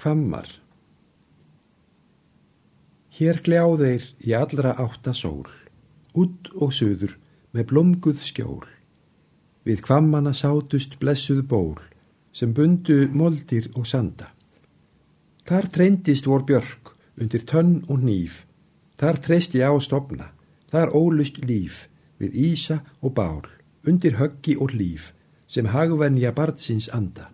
Kvammar Hér gljáðeir í allra átta sól, út og söður með blomguð skjól. Við kvammana sátust blessuð ból, sem bundu moldir og sanda. Þar treyndist vor björk undir tönn og nýf, þar treyst ég á stopna, þar ólust líf, við ísa og bál, undir höggi og líf, sem hagvenja barðsins anda.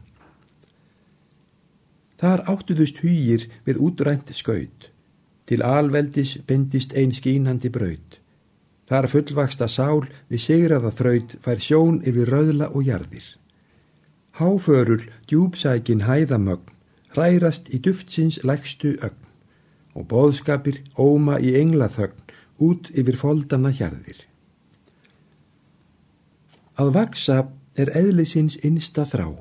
Þar áttuðust hýjir við útrænt skaut, til alveldis bindist ein skínandi braut. Þar fullvaksta sál við sigraða þraut fær sjón yfir rauðla og jarðir. Háförul djúpsækin hæðamögn hrærast í duftsins lægstu ögn og bóðskapir óma í englaþögn út yfir foldana hjarðir. Að vaksa er eðlisins innsta þrá,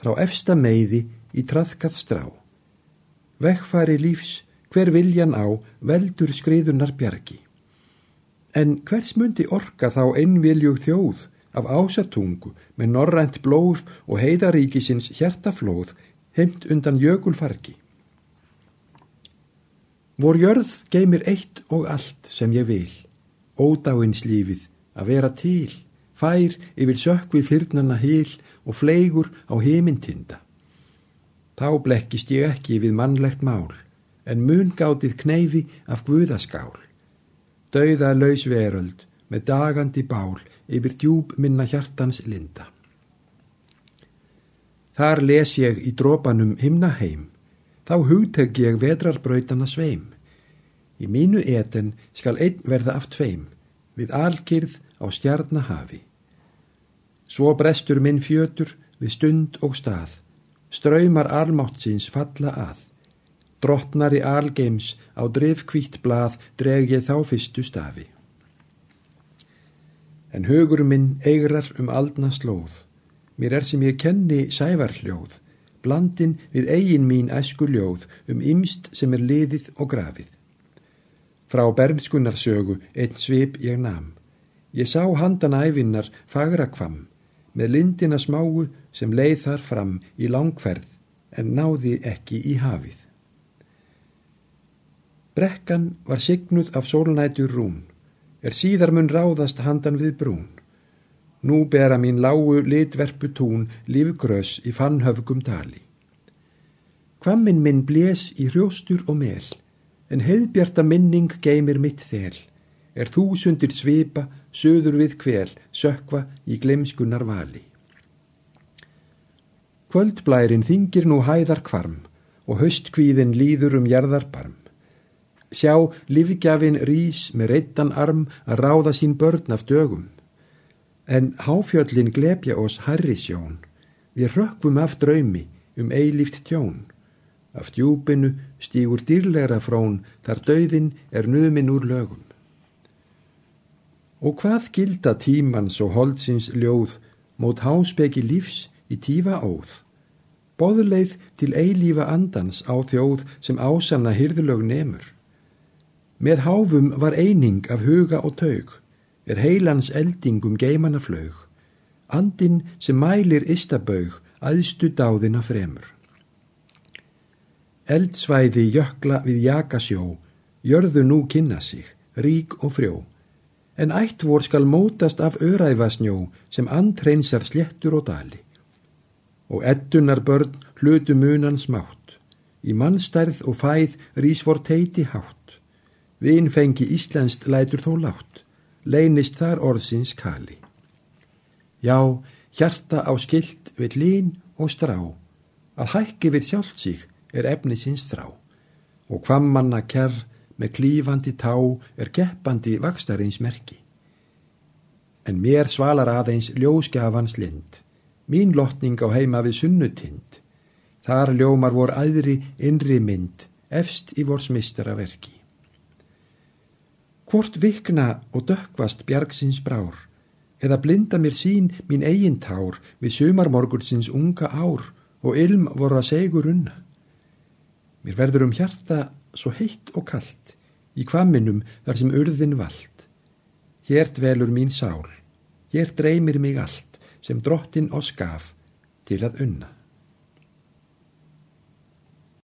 frá efsta meiði í traðkað strá. Vekkfari lífs hver viljan á veldur skriðunar bjargi. En hvers myndi orka þá einviljug þjóð af ásatungu með norrænt blóð og heidaríkisins hjertaflóð heimt undan jökulfargi? Vor jörð geymir eitt og allt sem ég vil, ódáins lífið að vera til, fær yfir sökvið fyrnana hil og fleigur á heimintinda. Þá blekkist ég ekki við mannlegt mál, en mun gátið kneifi af guðaskál. Dauða laus veröld með dagandi bál yfir djúb minna hjartans linda. Þar les ég í drópanum himna heim, þá hugteg ég vedrarbrautana sveim. Í mínu eten skal einn verða af tveim, við alkyrð á stjarnahafi. Svo brestur minn fjötur við stund og stað, ströymar almáttsins falla að. Drottnar í algeims á drifkvítt blað dreg ég þá fyrstu stafi. En hugur minn eigrar um aldna slóð, mér er sem ég kenni sævarhljóð, blandin við eigin mín æsku ljóð um ymst sem er liðið og grafið. Frá bernskunnarsögu einn svip ég nam, ég sá handan æfinnar fagra kvam, með lindina smáu sem leið þar fram í langferð en náði ekki í hafið. Brekkan var signuð af sólnætur rún, er síðar mun ráðast handan við brún. Nú bera mín lágu litverpu tún lífgrös í fannhöfgum dali. Kvammin minn blés í hrjóstur og mel, en heiðbjarta minning geymir mitt þel, er þúsundir svipa, söður við kvel, sökva í glemskunnar vali. Kvöldblærin þingir nú hæðar kvarm og höstkvíðin líður um jarðarbarm. Sjá livgjafin rís með reittan arm að ráða sín börn af dögum. En háfjöllin glebja oss harri sjón, við rökkvum af draumi um eilíft tjón. Af djúpinu stígur dýrlegra frón þar döðin er numin úr lögum. Og hvað gilda tímans og holdsins ljóð mót háspeki lífs í tífa óð? Bóðuleið til eilífa andans á þjóð sem ásanna hyrðulög nemur. Með háfum var eining af huga og taug, er heilans eldingum geimana flög, andin sem mælir istabaug aðstu dáðina fremur. Eldsvæði jökla við jakasjó, jörðu nú kynna sig, rík og frjó, en ætt vor skal mótast af öræfasnjó sem andreinsar slettur og dali og eddunar börn hlutu munan smátt. Í mannstærð og fæð rís vor teiti hátt. Vin fengi Íslandst lætur þó látt, leynist þar orðsins kali. Já, hjarta á skilt við lín og strá, að hækki við sjálfsík er efnisins þrá, og hvammanna kjær með klífandi tá er geppandi vakstarins merki. En mér svalar aðeins ljóskjafans lind, mín lotning á heima við sunnutind. Þar ljómar vor aðri innri mynd, efst í vors mistara verki. Hvort vikna og dökkvast bjargsins brár, eða blinda mér sín mín eigin tár við sumarmorgursins unga ár og ilm voru að segur unna. Mér verður um hjarta svo heitt og kallt, í kvamminum þar sem urðin vald. Hér dvelur mín sál, hér dreymir mig allt sem drottin oss gaf til að unna.